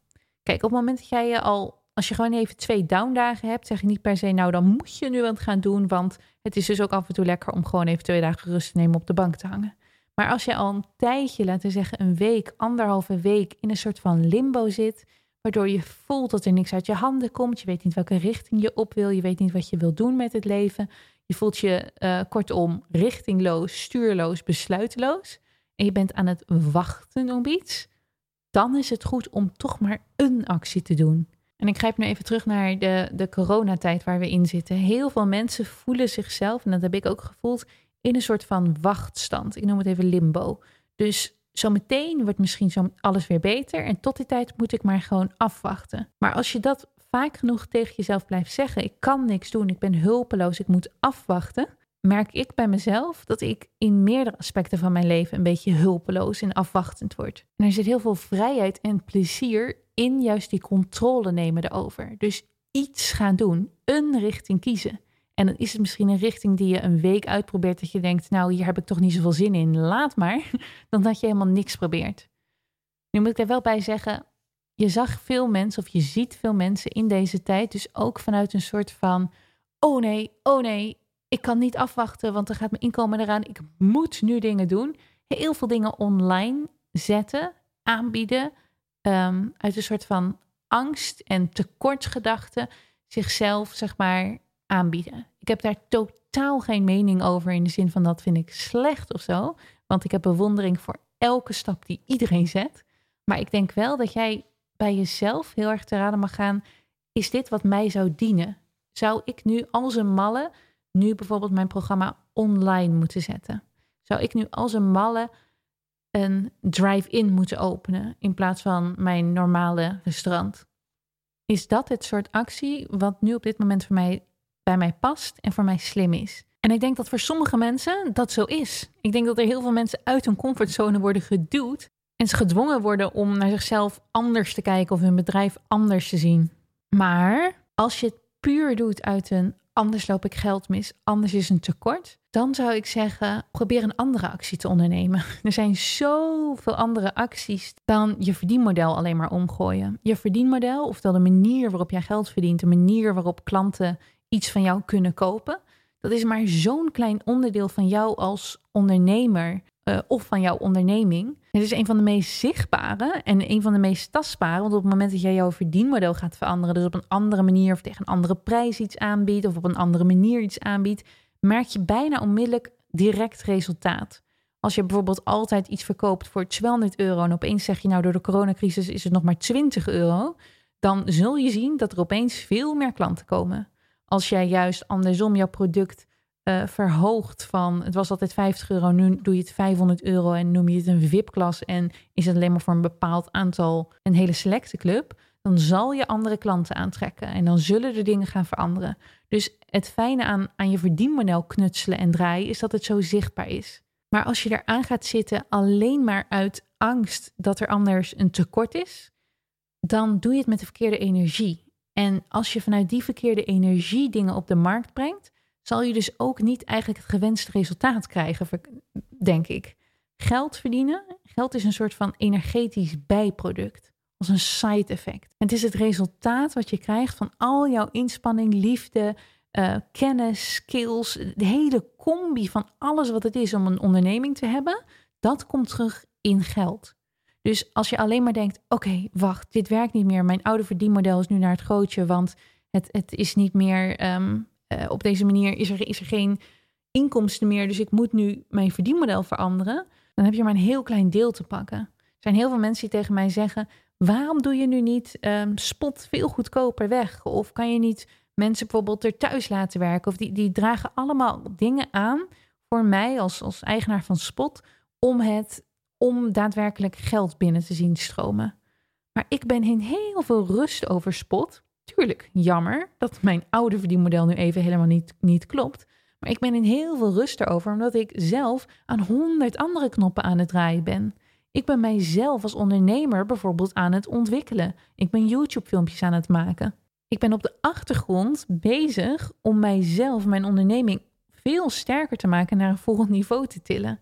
Kijk, op het moment dat jij je al, als je gewoon even twee downdagen hebt, zeg je niet per se, nou dan moet je nu wat gaan doen, want het is dus ook af en toe lekker om gewoon even twee dagen rust te nemen op de bank te hangen. Maar als je al een tijdje, laten we zeggen een week, anderhalve week, in een soort van limbo zit, waardoor je voelt dat er niks uit je handen komt. Je weet niet welke richting je op wil. Je weet niet wat je wil doen met het leven. Je voelt je uh, kortom richtingloos, stuurloos, besluiteloos. En je bent aan het wachten op iets. Dan is het goed om toch maar een actie te doen. En ik grijp nu even terug naar de, de coronatijd waar we in zitten. Heel veel mensen voelen zichzelf, en dat heb ik ook gevoeld, in een soort van wachtstand. Ik noem het even limbo. Dus zometeen wordt misschien zo alles weer beter. En tot die tijd moet ik maar gewoon afwachten. Maar als je dat vaak genoeg tegen jezelf blijft zeggen: ik kan niks doen, ik ben hulpeloos, ik moet afwachten. Merk ik bij mezelf dat ik in meerdere aspecten van mijn leven een beetje hulpeloos en afwachtend word. En er zit heel veel vrijheid en plezier in juist die controle nemen erover. Dus iets gaan doen, een richting kiezen. En dan is het misschien een richting die je een week uitprobeert dat je denkt, nou hier heb ik toch niet zoveel zin in, laat maar, dan dat je helemaal niks probeert. Nu moet ik er wel bij zeggen, je zag veel mensen of je ziet veel mensen in deze tijd, dus ook vanuit een soort van, oh nee, oh nee, ik kan niet afwachten, want dan gaat mijn inkomen eraan, ik moet nu dingen doen. Heel veel dingen online zetten, aanbieden, um, uit een soort van angst en tekortgedachte zichzelf, zeg maar, aanbieden. Ik heb daar totaal geen mening over in de zin van dat vind ik slecht of zo. Want ik heb bewondering voor elke stap die iedereen zet. Maar ik denk wel dat jij bij jezelf heel erg te raden mag gaan. Is dit wat mij zou dienen? Zou ik nu als een malle nu bijvoorbeeld mijn programma online moeten zetten? Zou ik nu als een malle een drive-in moeten openen in plaats van mijn normale restaurant? Is dat het soort actie wat nu op dit moment voor mij bij mij past en voor mij slim is. En ik denk dat voor sommige mensen dat zo is. Ik denk dat er heel veel mensen uit hun comfortzone worden geduwd en ze gedwongen worden om naar zichzelf anders te kijken of hun bedrijf anders te zien. Maar als je het puur doet uit een anders loop ik geld mis, anders is een tekort, dan zou ik zeggen, probeer een andere actie te ondernemen. Er zijn zoveel andere acties dan je verdienmodel alleen maar omgooien. Je verdienmodel, oftewel de manier waarop jij geld verdient, de manier waarop klanten iets van jou kunnen kopen. Dat is maar zo'n klein onderdeel van jou als ondernemer uh, of van jouw onderneming. Het is een van de meest zichtbare en een van de meest tastbare. Want op het moment dat jij jouw verdienmodel gaat veranderen, dus op een andere manier of tegen een andere prijs iets aanbiedt of op een andere manier iets aanbiedt, merk je bijna onmiddellijk direct resultaat. Als je bijvoorbeeld altijd iets verkoopt voor 200 euro en opeens zeg je nou door de coronacrisis is het nog maar 20 euro, dan zul je zien dat er opeens veel meer klanten komen. Als jij juist andersom jouw product uh, van het was altijd 50 euro, nu doe je het 500 euro en noem je het een VIP-klas en is het alleen maar voor een bepaald aantal, een hele selecte club, dan zal je andere klanten aantrekken en dan zullen er dingen gaan veranderen. Dus het fijne aan, aan je verdienmodel knutselen en draaien is dat het zo zichtbaar is. Maar als je eraan gaat zitten alleen maar uit angst dat er anders een tekort is, dan doe je het met de verkeerde energie. En als je vanuit die verkeerde energie dingen op de markt brengt, zal je dus ook niet eigenlijk het gewenste resultaat krijgen, denk ik. Geld verdienen, geld is een soort van energetisch bijproduct, als een side effect. Het is het resultaat wat je krijgt van al jouw inspanning, liefde, uh, kennis, skills, de hele combi van alles wat het is om een onderneming te hebben, dat komt terug in geld. Dus als je alleen maar denkt: oké, wacht, dit werkt niet meer. Mijn oude verdienmodel is nu naar het grootje, want het, het is niet meer. Ehm, eh, op deze manier is er, is er geen inkomsten meer. Dus ik moet nu mijn verdienmodel veranderen. Dan heb je maar een heel klein deel te pakken. Er zijn heel veel mensen die tegen mij zeggen: waarom doe je nu niet um, spot veel goedkoper weg? Of kan je niet mensen bijvoorbeeld er thuis laten werken? Of die, die dragen allemaal dingen aan voor mij als, als eigenaar van Spot om het om daadwerkelijk geld binnen te zien stromen. Maar ik ben in heel veel rust over spot. Tuurlijk, jammer dat mijn oude verdienmodel nu even helemaal niet, niet klopt. Maar ik ben in heel veel rust erover, omdat ik zelf aan honderd andere knoppen aan het draaien ben. Ik ben mijzelf als ondernemer bijvoorbeeld aan het ontwikkelen. Ik ben YouTube-filmpjes aan het maken. Ik ben op de achtergrond bezig om mijzelf, mijn onderneming, veel sterker te maken naar een volgend niveau te tillen.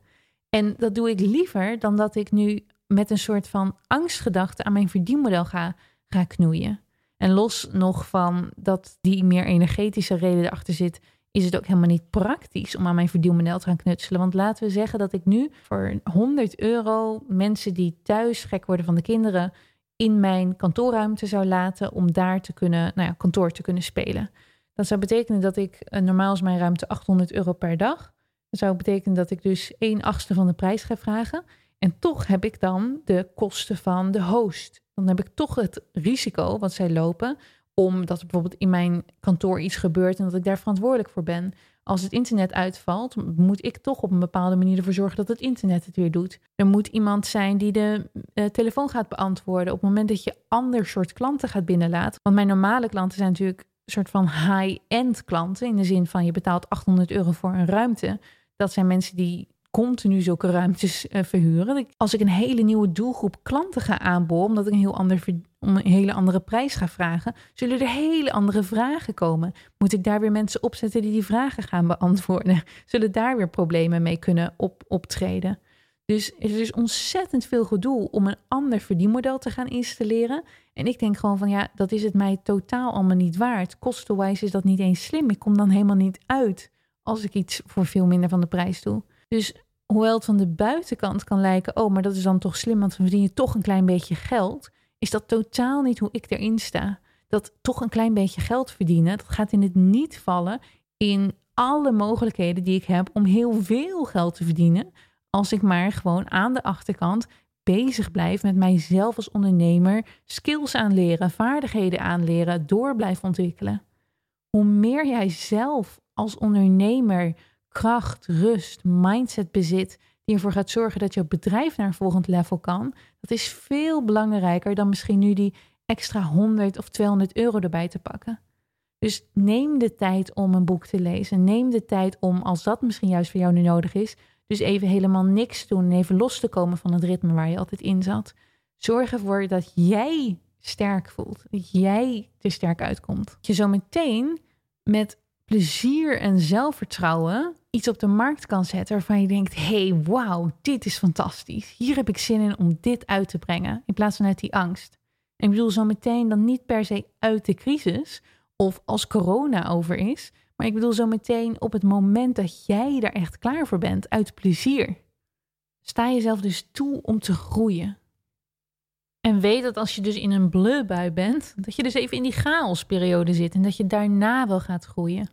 En dat doe ik liever dan dat ik nu met een soort van angstgedachte aan mijn verdienmodel ga, ga knoeien. En los nog van dat die meer energetische reden erachter zit, is het ook helemaal niet praktisch om aan mijn verdienmodel te gaan knutselen. Want laten we zeggen dat ik nu voor 100 euro mensen die thuis gek worden van de kinderen in mijn kantoorruimte zou laten om daar te kunnen, nou ja, kantoor te kunnen spelen. Dat zou betekenen dat ik, uh, normaal is mijn ruimte 800 euro per dag. Dat zou betekenen dat ik dus 1 achtste van de prijs ga vragen. En toch heb ik dan de kosten van de host. Dan heb ik toch het risico wat zij lopen, omdat er bijvoorbeeld in mijn kantoor iets gebeurt en dat ik daar verantwoordelijk voor ben. Als het internet uitvalt, moet ik toch op een bepaalde manier ervoor zorgen dat het internet het weer doet. Er moet iemand zijn die de uh, telefoon gaat beantwoorden op het moment dat je ander soort klanten gaat binnenlaten. Want mijn normale klanten zijn natuurlijk een soort van high-end klanten. In de zin van je betaalt 800 euro voor een ruimte. Dat zijn mensen die continu zulke ruimtes uh, verhuren. Als ik een hele nieuwe doelgroep klanten ga aanboren, omdat ik een heel ander om een hele andere prijs ga vragen, zullen er hele andere vragen komen. Moet ik daar weer mensen opzetten die die vragen gaan beantwoorden? Zullen daar weer problemen mee kunnen op, optreden? Dus er is ontzettend veel gedoe om een ander verdienmodel te gaan installeren. En ik denk gewoon van ja, dat is het mij totaal allemaal niet waard. Kostenwijs is dat niet eens slim. Ik kom dan helemaal niet uit als ik iets voor veel minder van de prijs doe. Dus hoewel het van de buitenkant kan lijken, oh, maar dat is dan toch slim, want dan verdien je toch een klein beetje geld, is dat totaal niet hoe ik erin sta. Dat toch een klein beetje geld verdienen, dat gaat in het niet vallen in alle mogelijkheden die ik heb om heel veel geld te verdienen, als ik maar gewoon aan de achterkant bezig blijf met mijzelf als ondernemer, skills aanleren, vaardigheden aanleren, door blijf ontwikkelen. Hoe meer jij zelf als ondernemer kracht, rust, mindset bezit die ervoor gaat zorgen dat jouw bedrijf naar een volgend level kan, dat is veel belangrijker dan misschien nu die extra 100 of 200 euro erbij te pakken. Dus neem de tijd om een boek te lezen. Neem de tijd om, als dat misschien juist voor jou nu nodig is, dus even helemaal niks doen en even los te komen van het ritme waar je altijd in zat. Zorg ervoor dat jij sterk voelt, dat jij er sterk uitkomt. Dat je zo meteen met plezier en zelfvertrouwen iets op de markt kan zetten waarvan je denkt: hey, wauw, dit is fantastisch. Hier heb ik zin in om dit uit te brengen, in plaats van uit die angst. En ik bedoel zo meteen dan niet per se uit de crisis of als corona over is, maar ik bedoel zo meteen op het moment dat jij daar echt klaar voor bent, uit plezier. Sta jezelf dus toe om te groeien. En weet dat als je dus in een bleu bent, dat je dus even in die chaosperiode zit en dat je daarna wel gaat groeien.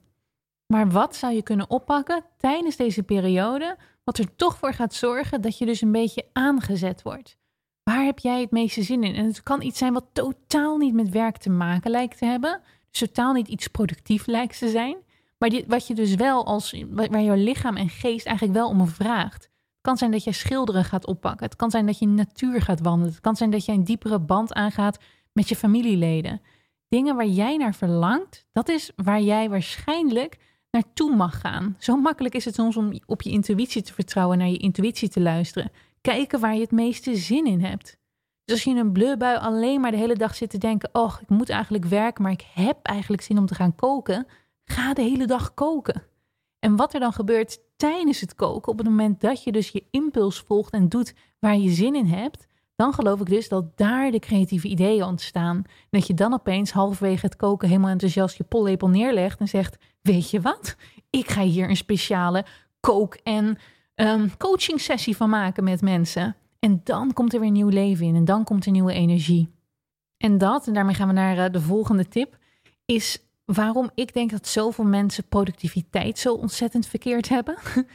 Maar wat zou je kunnen oppakken tijdens deze periode, wat er toch voor gaat zorgen dat je dus een beetje aangezet wordt? Waar heb jij het meeste zin in? En het kan iets zijn wat totaal niet met werk te maken lijkt te hebben, dus totaal niet iets productief lijkt te zijn, maar wat je dus wel als, waar jouw lichaam en geest eigenlijk wel om vraagt. Kan zijn dat je schilderen gaat oppakken. Het kan zijn dat je in de natuur gaat wandelen. Het kan zijn dat je een diepere band aangaat met je familieleden. Dingen waar jij naar verlangt, dat is waar jij waarschijnlijk naartoe mag gaan. Zo makkelijk is het soms om op je intuïtie te vertrouwen, naar je intuïtie te luisteren. Kijken waar je het meeste zin in hebt. Dus als je in een blubui alleen maar de hele dag zit te denken: Oh, ik moet eigenlijk werken, maar ik heb eigenlijk zin om te gaan koken. Ga de hele dag koken. En wat er dan gebeurt tijdens het koken, op het moment dat je dus je impuls volgt en doet waar je zin in hebt, dan geloof ik dus dat daar de creatieve ideeën ontstaan. Dat je dan opeens halverwege het koken helemaal enthousiast je pollepel neerlegt en zegt: Weet je wat? Ik ga hier een speciale kook- en um, coaching sessie van maken met mensen. En dan komt er weer nieuw leven in en dan komt er nieuwe energie. En dat, en daarmee gaan we naar uh, de volgende tip, is waarom ik denk dat zoveel mensen productiviteit zo ontzettend verkeerd hebben.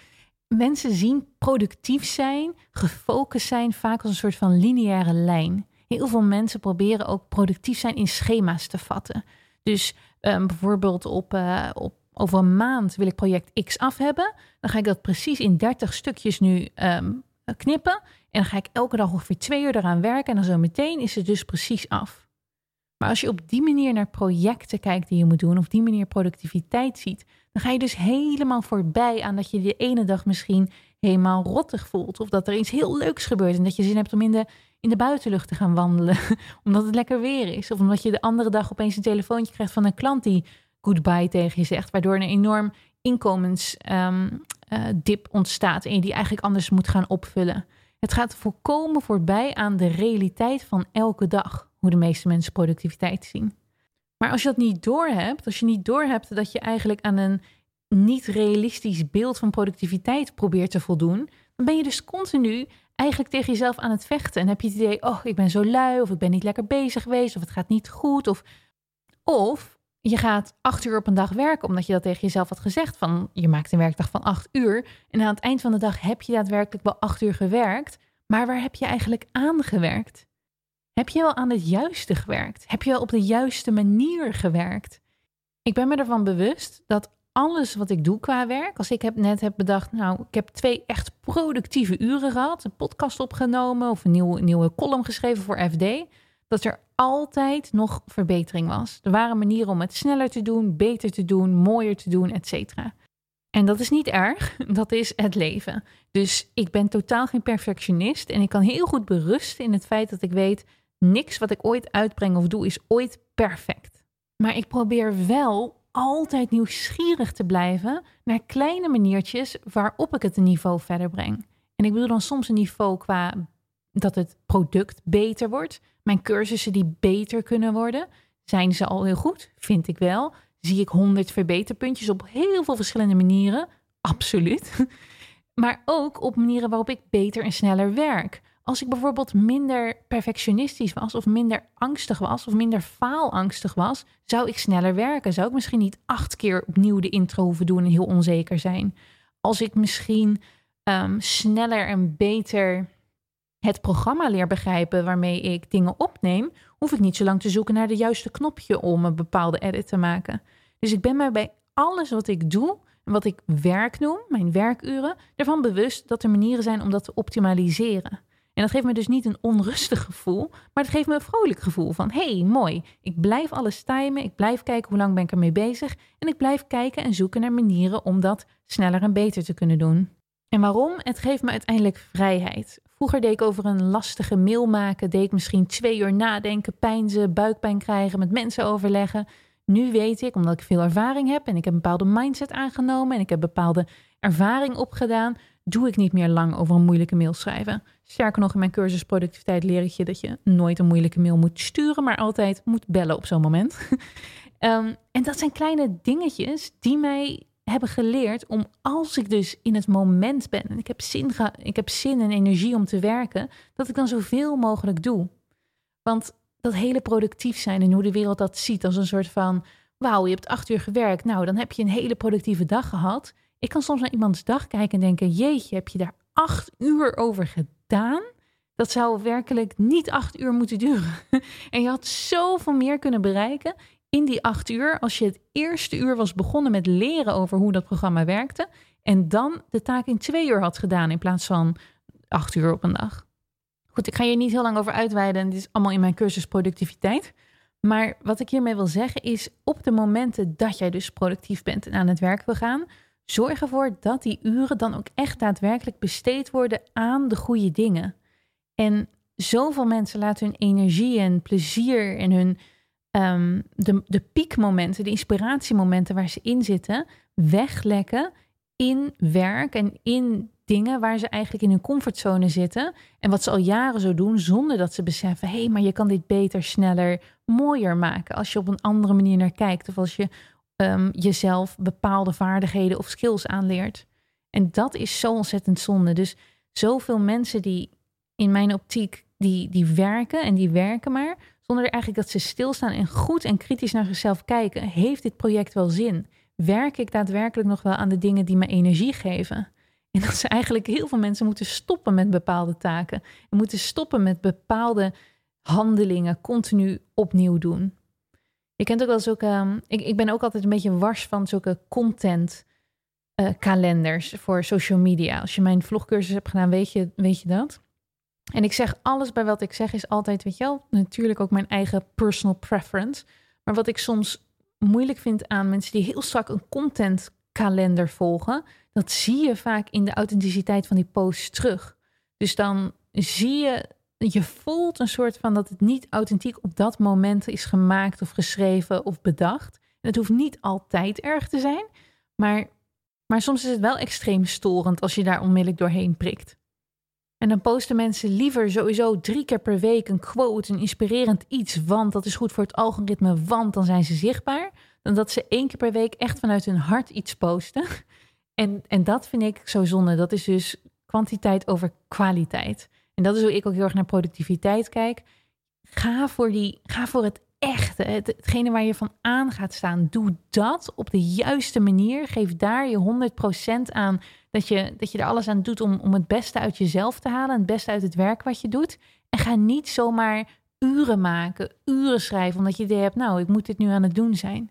mensen zien productief zijn, gefocust zijn, vaak als een soort van lineaire lijn. Heel veel mensen proberen ook productief zijn in schema's te vatten. Dus um, bijvoorbeeld op, uh, op over een maand wil ik project X af hebben. Dan ga ik dat precies in 30 stukjes nu um, knippen. En dan ga ik elke dag ongeveer twee uur eraan werken. En dan zo meteen is het dus precies af. Maar als je op die manier naar projecten kijkt die je moet doen, of die manier productiviteit ziet, dan ga je dus helemaal voorbij aan dat je de ene dag misschien helemaal rottig voelt. Of dat er iets heel leuks gebeurt en dat je zin hebt om in de, in de buitenlucht te gaan wandelen, omdat het lekker weer is. Of omdat je de andere dag opeens een telefoontje krijgt van een klant die goodbye tegen je zegt, waardoor een enorm inkomensdip um, uh, ontstaat en je die eigenlijk anders moet gaan opvullen. Het gaat volkomen voorbij aan de realiteit van elke dag hoe de meeste mensen productiviteit zien. Maar als je dat niet doorhebt, als je niet doorhebt dat je eigenlijk aan een niet realistisch beeld van productiviteit probeert te voldoen, dan ben je dus continu eigenlijk tegen jezelf aan het vechten. En heb je het idee, oh, ik ben zo lui, of ik ben niet lekker bezig geweest, of het gaat niet goed. Of, of je gaat acht uur op een dag werken, omdat je dat tegen jezelf had gezegd. Van je maakt een werkdag van acht uur. En aan het eind van de dag heb je daadwerkelijk wel acht uur gewerkt. Maar waar heb je eigenlijk aan gewerkt? Heb je wel aan het juiste gewerkt? Heb je wel op de juiste manier gewerkt? Ik ben me ervan bewust dat alles wat ik doe qua werk, als ik heb net heb bedacht, nou, ik heb twee echt productieve uren gehad, een podcast opgenomen of een nieuwe, nieuwe column geschreven voor FD, dat er altijd nog verbetering was. Er waren manieren om het sneller te doen, beter te doen, mooier te doen, et cetera. En dat is niet erg, dat is het leven. Dus ik ben totaal geen perfectionist en ik kan heel goed berusten in het feit dat ik weet, niks wat ik ooit uitbreng of doe is ooit perfect. Maar ik probeer wel altijd nieuwsgierig te blijven naar kleine maniertjes waarop ik het een niveau verder breng. En ik bedoel dan soms een niveau qua dat het product beter wordt. Mijn cursussen die beter kunnen worden. Zijn ze al heel goed? Vind ik wel. Zie ik honderd verbeterpuntjes op heel veel verschillende manieren? Absoluut. Maar ook op manieren waarop ik beter en sneller werk. Als ik bijvoorbeeld minder perfectionistisch was, of minder angstig was, of minder faalangstig was, zou ik sneller werken. Zou ik misschien niet acht keer opnieuw de intro hoeven doen en heel onzeker zijn. Als ik misschien um, sneller en beter het programma leer begrijpen waarmee ik dingen opneem, hoef ik niet zo lang te zoeken naar de juiste knopje om een bepaalde edit te maken. Dus ik ben mij bij alles wat ik doe en wat ik werk noem, mijn werkuren, ervan bewust dat er manieren zijn om dat te optimaliseren. En dat geeft me dus niet een onrustig gevoel, maar het geeft me een vrolijk gevoel van hey, mooi. Ik blijf alles timen, ik blijf kijken hoe lang ben ik ermee bezig en ik blijf kijken en zoeken naar manieren om dat sneller en beter te kunnen doen. En waarom? Het geeft me uiteindelijk vrijheid. Vroeger deed ik over een lastige mail maken, deed ik misschien twee uur nadenken, pijnzen, buikpijn krijgen, met mensen overleggen. Nu weet ik, omdat ik veel ervaring heb en ik heb een bepaalde mindset aangenomen en ik heb bepaalde ervaring opgedaan, doe ik niet meer lang over een moeilijke mail schrijven. Sterker nog, in mijn cursus productiviteit leer ik je dat je nooit een moeilijke mail moet sturen, maar altijd moet bellen op zo'n moment. um, en dat zijn kleine dingetjes die mij hebben geleerd om als ik dus in het moment ben en ik heb zin, ik heb zin en energie om te werken, dat ik dan zoveel mogelijk doe. Want dat hele productief zijn en hoe de wereld dat ziet als een soort van, wauw, je hebt acht uur gewerkt, nou dan heb je een hele productieve dag gehad. Ik kan soms naar iemands dag kijken en denken, jeetje, heb je daar acht uur over gedaan? Dat zou werkelijk niet acht uur moeten duren. En je had zoveel meer kunnen bereiken in die acht uur, als je het eerste uur was begonnen met leren over hoe dat programma werkte, en dan de taak in twee uur had gedaan in plaats van acht uur op een dag. Goed, ik ga hier niet heel lang over uitweiden. Dit is allemaal in mijn cursus productiviteit. Maar wat ik hiermee wil zeggen is, op de momenten dat jij dus productief bent en aan het werk wil gaan, zorg ervoor dat die uren dan ook echt daadwerkelijk besteed worden aan de goede dingen. En zoveel mensen laten hun energie en plezier en hun um, de, de piekmomenten, de inspiratiemomenten waar ze in zitten, weglekken in werk en in dingen waar ze eigenlijk in hun comfortzone zitten. En wat ze al jaren zo doen, zonder dat ze beseffen: hé, hey, maar je kan dit beter, sneller, mooier maken. Als je op een andere manier naar kijkt. Of als je um, jezelf bepaalde vaardigheden of skills aanleert. En dat is zo ontzettend zonde. Dus zoveel mensen die in mijn optiek, die, die werken en die werken maar zonder eigenlijk dat ze stilstaan en goed en kritisch naar zichzelf kijken. Heeft dit project wel zin? Werk ik daadwerkelijk nog wel aan de dingen die me energie geven? En dat ze eigenlijk heel veel mensen moeten stoppen met bepaalde taken. En moeten stoppen met bepaalde handelingen continu opnieuw doen. Je kent ook wel zulke. Um, ik, ik ben ook altijd een beetje wars van zulke content. Uh, kalenders voor social media. Als je mijn vlogcursus hebt gedaan, weet je, weet je dat. En ik zeg alles bij wat ik zeg is altijd, weet je wel, natuurlijk ook mijn eigen personal preference. Maar wat ik soms moeilijk vind aan mensen die heel strak een contentkalender volgen, dat zie je vaak in de authenticiteit van die posts terug. Dus dan zie je, je voelt een soort van dat het niet authentiek op dat moment is gemaakt of geschreven of bedacht. En het hoeft niet altijd erg te zijn, maar, maar soms is het wel extreem storend als je daar onmiddellijk doorheen prikt. En dan posten mensen liever sowieso drie keer per week een quote, een inspirerend iets, want dat is goed voor het algoritme, want dan zijn ze zichtbaar. Dan dat ze één keer per week echt vanuit hun hart iets posten. En, en dat vind ik zo zonde. Dat is dus kwantiteit over kwaliteit. En dat is hoe ik ook heel erg naar productiviteit kijk. Ga voor, die, ga voor het echte, het, hetgene waar je van aan gaat staan. Doe dat op de juiste manier. Geef daar je 100% aan dat je, dat je er alles aan doet om, om het beste uit jezelf te halen. Het beste uit het werk wat je doet. En ga niet zomaar uren maken, uren schrijven, omdat je idee hebt, nou, ik moet dit nu aan het doen zijn.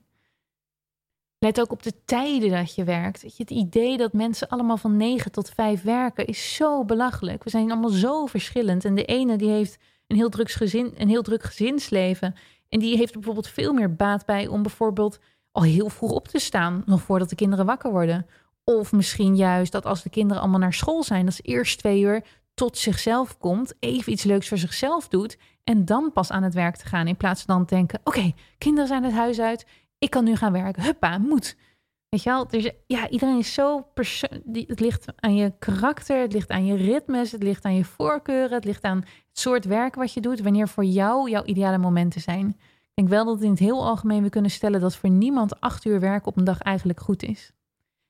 Let ook op de tijden dat je werkt. Het idee dat mensen allemaal van 9 tot 5 werken is zo belachelijk. We zijn allemaal zo verschillend. En de ene die heeft een heel druk, gezin, een heel druk gezinsleven. En die heeft er bijvoorbeeld veel meer baat bij om bijvoorbeeld al heel vroeg op te staan, nog voordat de kinderen wakker worden. Of misschien juist dat als de kinderen allemaal naar school zijn, dat ze eerst twee uur tot zichzelf komt, even iets leuks voor zichzelf doet en dan pas aan het werk te gaan. In plaats van dan denken: oké, kinderen zijn het huis uit, ik kan nu gaan werken. Huppa, moet. Weet je wel? Dus ja, iedereen is zo persoonlijk. Het ligt aan je karakter, het ligt aan je ritmes, het ligt aan je voorkeuren, het ligt aan het soort werk wat je doet, wanneer voor jou jouw ideale momenten zijn. Ik denk wel dat in het heel algemeen we kunnen stellen dat voor niemand acht uur werken op een dag eigenlijk goed is.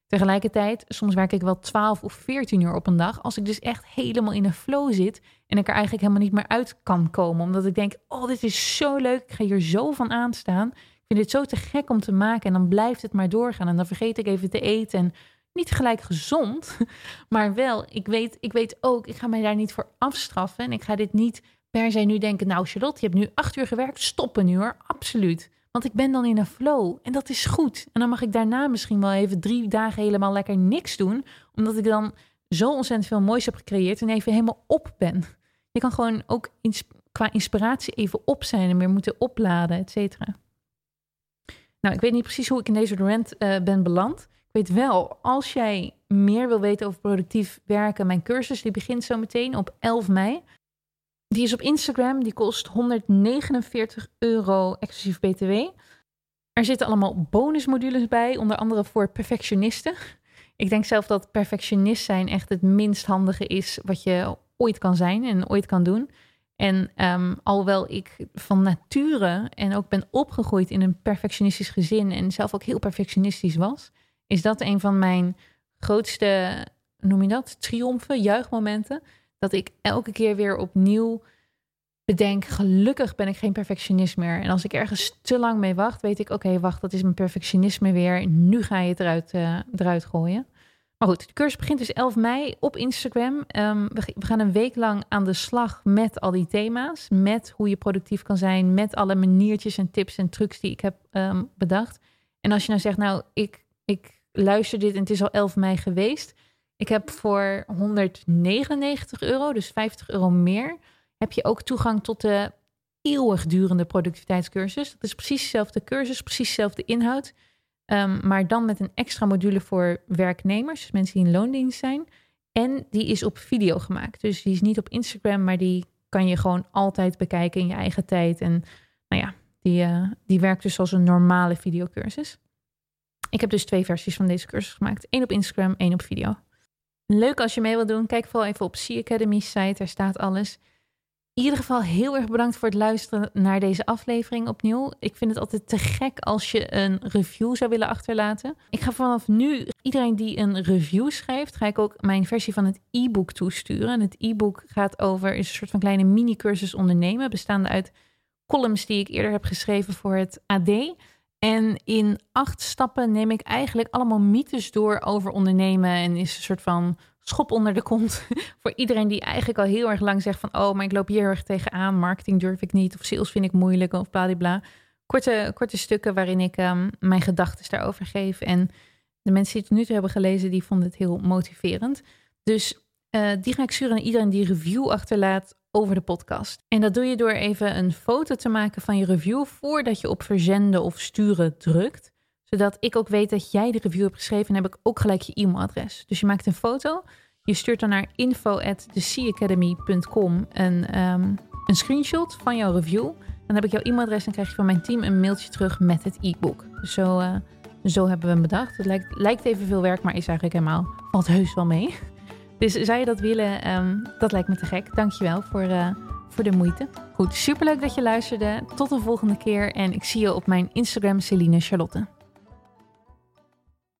Tegelijkertijd, soms werk ik wel 12 of 14 uur op een dag. Als ik dus echt helemaal in een flow zit en ik er eigenlijk helemaal niet meer uit kan komen. Omdat ik denk, oh, dit is zo leuk. Ik ga hier zo van aanstaan. Vind dit zo te gek om te maken. En dan blijft het maar doorgaan. En dan vergeet ik even te eten. En niet gelijk gezond, maar wel, ik weet, ik weet ook, ik ga mij daar niet voor afstraffen. En ik ga dit niet per se nu denken, nou Charlotte, je hebt nu acht uur gewerkt, stoppen nu hoor. Absoluut. Want ik ben dan in een flow en dat is goed. En dan mag ik daarna misschien wel even drie dagen helemaal lekker niks doen. Omdat ik dan zo ontzettend veel moois heb gecreëerd en even helemaal op ben. Je kan gewoon ook qua inspiratie even op zijn en meer moeten opladen, et cetera. Nou, ik weet niet precies hoe ik in deze rant uh, ben beland. Ik weet wel, als jij meer wil weten over productief werken, mijn cursus die begint zo meteen op 11 mei. Die is op Instagram, die kost 149 euro exclusief BTW. Er zitten allemaal bonusmodules bij, onder andere voor perfectionisten. Ik denk zelf dat perfectionist zijn echt het minst handige is wat je ooit kan zijn en ooit kan doen. En um, alhoewel ik van nature en ook ben opgegroeid in een perfectionistisch gezin en zelf ook heel perfectionistisch was, is dat een van mijn grootste, noem je dat, triomfen, juichmomenten dat ik elke keer weer opnieuw bedenk, gelukkig ben ik geen perfectionist meer. En als ik ergens te lang mee wacht, weet ik, oké, wacht, dat is mijn perfectionisme weer. Nu ga je het eruit, uh, eruit gooien. Maar goed, de cursus begint dus 11 mei op Instagram. Um, we, gaan een week lang aan de slag met al die thema's. Met hoe je productief kan zijn. Met alle maniertjes en tips en trucs die ik heb um, bedacht. En als je nou zegt, nou, ik, ik luister dit en het is al 11 mei geweest. Ik heb voor 199 euro, dus 50 euro meer, heb je ook toegang tot de eeuwigdurende productiviteitscursus. Dat is precies dezelfde cursus, precies dezelfde inhoud. Um, maar dan met een extra module voor werknemers, dus mensen die in loondienst zijn. En die is op video gemaakt. Dus die is niet op Instagram, maar die kan je gewoon altijd bekijken in je eigen tijd. En nou ja, die, uh, die werkt dus als een normale videocursus. Ik heb dus twee versies van deze cursus gemaakt. één op Instagram, één op video. Leuk als je mee wilt doen. Kijk vooral even op Sea Academy site. Daar staat alles. In ieder geval heel erg bedankt voor het luisteren naar deze aflevering opnieuw. Ik vind het altijd te gek als je een review zou willen achterlaten. Ik ga vanaf nu iedereen die een review schrijft, ga ik ook mijn versie van het e-book toesturen. En het e-book gaat over een soort van kleine mini-cursus ondernemen, bestaande uit columns die ik eerder heb geschreven voor het AD. En in acht stappen neem ik eigenlijk allemaal mythes door over ondernemen. En is een soort van schop onder de kont voor iedereen die eigenlijk al heel erg lang zegt van... oh, maar ik loop hier heel erg tegenaan, marketing durf ik niet... of sales vind ik moeilijk of bla. Korte, korte stukken waarin ik um, mijn gedachten daarover geef. En de mensen die het nu toe hebben gelezen, die vonden het heel motiverend. Dus uh, die ga ik sturen aan iedereen die review achterlaat over de podcast. En dat doe je door even een foto te maken van je review voordat je op verzenden of sturen drukt. Zodat ik ook weet dat jij de review hebt geschreven en heb ik ook gelijk je e-mailadres. Dus je maakt een foto, je stuurt dan naar info@theseaacademy.com een, um, een screenshot van jouw review. Dan heb ik jouw e-mailadres en krijg je van mijn team een mailtje terug met het e-book. Dus zo, uh, zo hebben we hem bedacht. Het lijkt, lijkt even veel werk, maar is eigenlijk helemaal, valt heus wel mee. Dus zou je dat willen? Um, dat lijkt me te gek. Dankjewel voor, uh, voor de moeite. Goed, superleuk dat je luisterde. Tot de volgende keer en ik zie je op mijn Instagram Celine Charlotte.